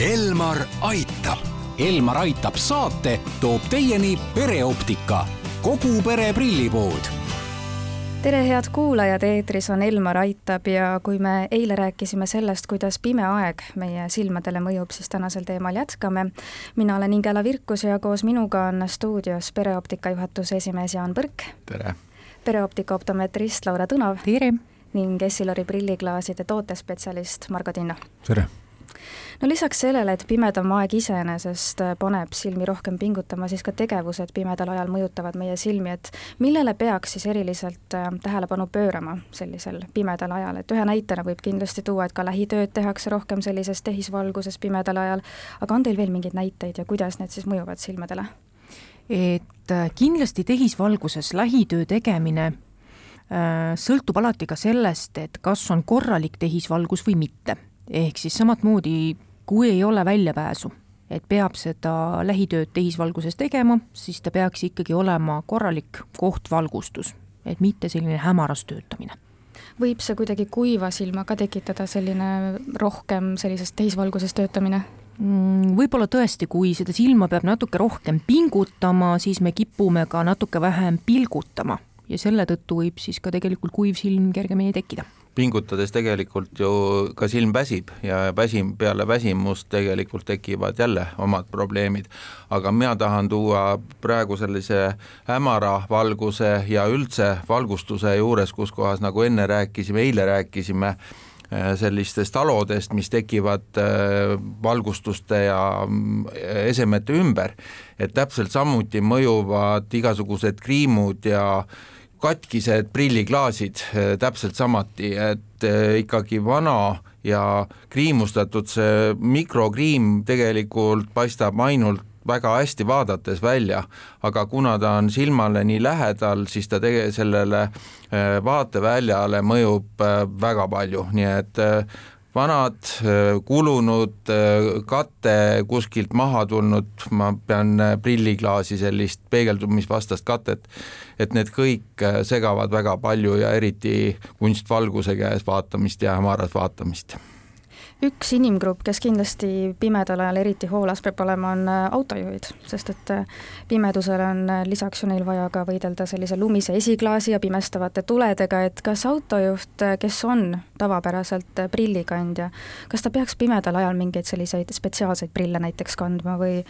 Elmar aitab. Elmar aitab saate toob teieni pereoptika, kogu pere prillipood tere, head kuulajad, eetris on Elmar Aitab ja kui me eile rääkisime sellest, kuidas pime aeg meie silmadele mõjub, siis tänasel teemal jätkame. mina olen Ingela Virkus ja koos minuga on stuudios pereoptika juhatuse esimees Jaan Põrk. tere! pereoptika optometrist Laura Tõnav. tere! ning Essilori prilliklaaside tootespetsialist Margo Tinno. tere! No lisaks sellele, et pimedam aeg iseenesest paneb silmi rohkem pingutama, siis ka tegevused pimedal ajal mõjutavad meie silmi, et millele peaks siis eriliselt äh, tähelepanu pöörama sellisel pimedal ajal, et ühe näitena võib kindlasti tuua, et ka lähitööd tehakse rohkem sellises tehisvalguses pimedal ajal, aga on teil veel mingeid näiteid ja kuidas need siis mõjuvad silmadele? et äh, kindlasti tehisvalguses lähitöö tegemine äh, sõltub alati ka sellest, et kas on korralik tehisvalgus või mitte. Ehk siis samamoodi kui ei ole väljapääsu, et peab seda lähitööd tehisvalguses tegema, siis ta peaks ikkagi olema korralik kohtvalgustus, et mitte selline hämaras töötamine. Võib see kuidagi kuiva silmaga tekitada, selline rohkem sellises tehisvalguses töötamine? Mm, võib-olla tõesti, kui seda silma peab natuke rohkem pingutama, siis me kipume ka natuke vähem pilgutama. Ja selle tõttu võib siis ka tegelikult kuiv silm kergemini tekkida pingutades tegelikult ju ka silm väsib ja väsim, peale väsimust tegelikult tekivad jälle omad probleemid. aga mina tahan tuua praegu sellise hämara valguse ja üldse valgustuse juures, kus kohas nagu enne rääkisime, eile rääkisime, äh, sellistest alodest, mis tekivad äh, valgustuste ja mm, esemete ümber, et täpselt samuti mõjuvad igasugused kriimud ja katkised prilliklaasid eh, täpselt samuti, et eh, ikkagi vana ja kriimustatud see mikrokriim tegelikult paistab ainult väga hästi vaadates välja, aga kuna ta on silmale nii lähedal, siis ta tege-, sellele eh, vaateväljale mõjub väga palju, nii et vanad, kulunud, kate kuskilt maha tulnud, ma pean prilliklaasi sellist peegeldumisvastast katet, et need kõik segavad väga palju ja eriti kunstvalguse käes vaatamist ja hämaras vaatamist üks inimgrupp, kes kindlasti pimedal ajal eriti hoolas peab olema, on äh, autojuhid, sest et äh, pimedusel on äh, lisaks ju neil vaja ka võidelda sellise lumise esiklaasi ja pimestavate tuledega, et kas autojuht, kes on tavapäraselt prillikandja, kas ta peaks pimedal ajal mingeid selliseid spetsiaalseid prille näiteks kandma või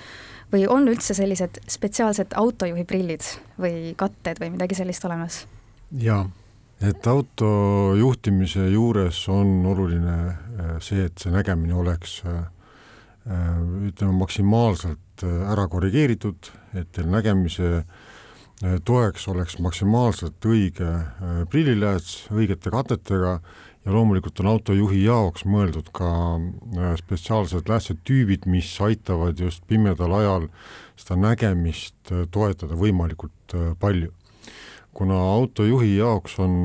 või on üldse sellised spetsiaalsed autojuhi prillid või katted või midagi sellist olemas? jaa et auto juhtimise juures on oluline äh, see, et see nägemine oleks äh, äh, ütleme, maksimaalselt ära korrigeeritud, et teil nägemise toeks oleks maksimaalselt õige prillilääts õigete katetega ja loomulikult on autojuhi jaoks mõeldud ka spetsiaalsed läätsed tüübid, mis aitavad just pimedal ajal seda nägemist toetada võimalikult palju kuna autojuhi jaoks on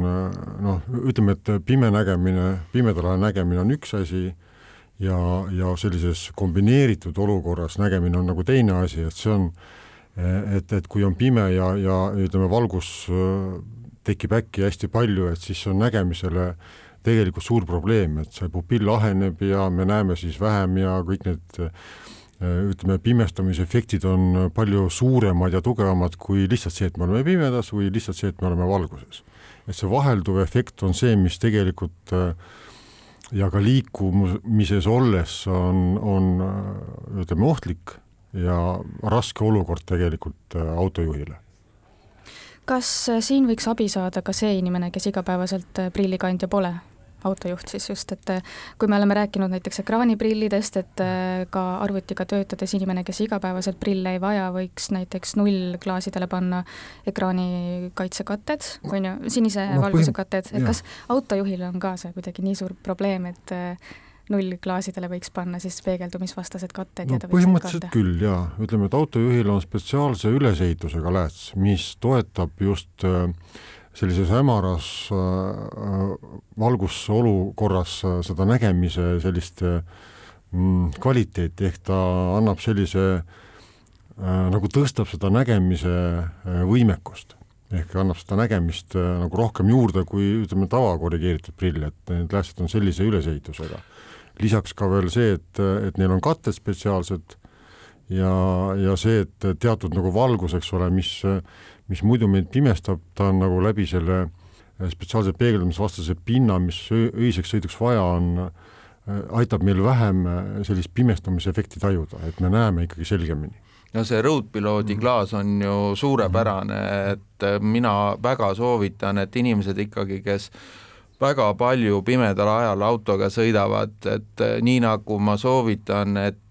noh, ütleme, et pime nägemine, pimedal ajal nägemine on üks asi ja, ja sellises kombineeritud olukorras nägemine on nagu teine asi, et see on, et, et kui on pime ja, ja ütleme, valgus tekib äkki hästi palju, et siis on nägemisele tegelikult suur probleem, et see pupill aheneb ja me näeme siis vähem ja kõik need Äh, ütleme, pimestamisefektid on palju suuremad ja tugevamad kui lihtsalt see, et me oleme pimedas või lihtsalt see, et me oleme valguses. et see vahelduv efekt on see, mis tegelikult äh, ja ka liikumises olles on, on äh, ütleme, ohtlik ja raske olukord tegelikult autojuhile kas siin võiks abi saada ka see inimene, kes igapäevaselt prillikandja pole? Autojuht siis just, et äh, kui me oleme rääkinud näiteks ekraaniprillidest, et äh, ka arvutiga töötades inimene, kes igapäevaselt prille ei vaja, võiks näiteks nullklaasidele panna ekraani kaitsekatted, on ju, sinise no, valguse katted, et jah. kas autojuhil on ka see kuidagi nii suur probleem, et äh, nullklaasidele võiks panna siis peegeldumisvastased katted no, põhimõtteliselt küll jaa, ütleme, et autojuhil on spetsiaalse ülesehitusega lääts, mis toetab just äh, sellises hämaras äh, valgusolukorras äh, seda nägemise sellist mm, kvaliteeti, ehk ta annab sellise äh, nagu tõstab seda nägemise võimekust ehk annab seda nägemist nagu rohkem juurde kui ütleme, tavakorrigeeritud prill, et need läästid on sellise ülesehitusega. lisaks ka veel see, et, et neil on katted spetsiaalsed ja, ja see, et teatud nagu valgus, eks ole, mis, mis muidu meid pimestab, ta on nagu läbi selle spetsiaalse peegeldamisvastase pinna, mis öiseks sõiduks vaja on, aitab meil vähem sellist pimestumisefekti tajuda, et me näeme ikkagi selgemini. No see Roadpiloodi klaas on ju suurepärane, et mina väga soovitan, et inimesed ikkagi, kes väga palju pimedal ajal autoga sõidavad, et nii nagu ma soovitan, et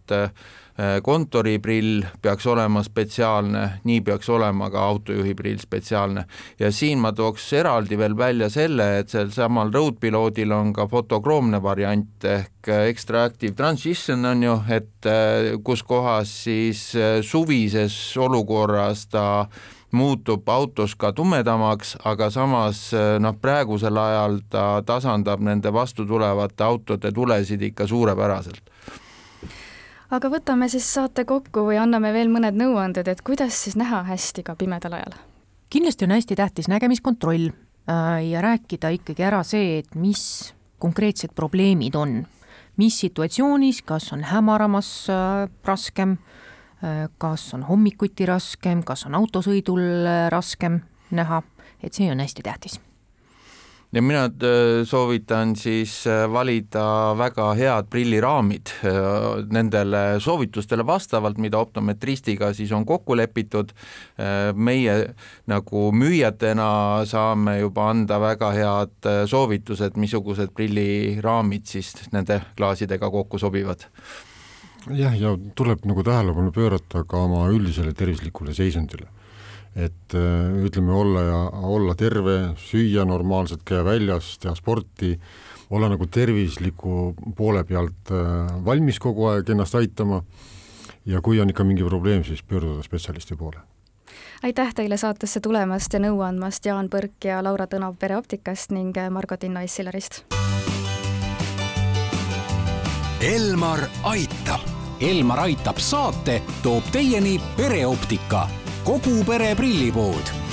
Äh, kontoriprill peaks olema spetsiaalne, nii peaks olema ka autojuhi prill spetsiaalne. ja siin ma tooks eraldi veel välja selle, et sel samal Roadpiloodil on ka fotokroomne variant ehk extra active transition on ju, et äh, kus kohas siis äh, suvises olukorras ta muutub autos ka tumedamaks, aga samas noh, praegusel ajal ta tasandab nende vastu tulevate autode tulesid ikka suurepäraselt aga võtame siis saate kokku või anname veel mõned nõuanded, et kuidas siis näha hästi ka pimedal ajal? kindlasti on hästi tähtis nägemiskontroll äh, ja rääkida ikkagi ära see, et mis konkreetsed probleemid on, mis situatsioonis, kas on hämaramas äh, raskem, äh, kas on hommikuti raskem, kas on autosõidul raskem näha, et see on hästi tähtis ja mina äh, soovitan siis äh, valida väga head prilliraamid äh, nendele soovitustele vastavalt, mida optometristiga siis on kokku lepitud. meie nagu müüjatena saame juba anda väga head soovitused, missugused prilliraamid siis nende klaasidega kokku sobivad jah, ja tuleb nagu tähelepanu pöörata ka oma üldisele tervislikule seisundile et äh, ütleme, olla ja olla terve, süüa normaalselt, käia väljas, teha sporti, olla nagu tervisliku poole pealt äh, valmis kogu aeg ennast aitama ja kui on ikka mingi probleem, siis pöörduda spetsialisti poole. aitäh teile saatesse tulemast ja nõu andmast, Jaan Põrk ja Laura Tõnav Pereoptikast ning Margo Tinno Essilorist. Elmar aitab. Elmar aitab saate toob teieni pereoptika kogu pere prillipood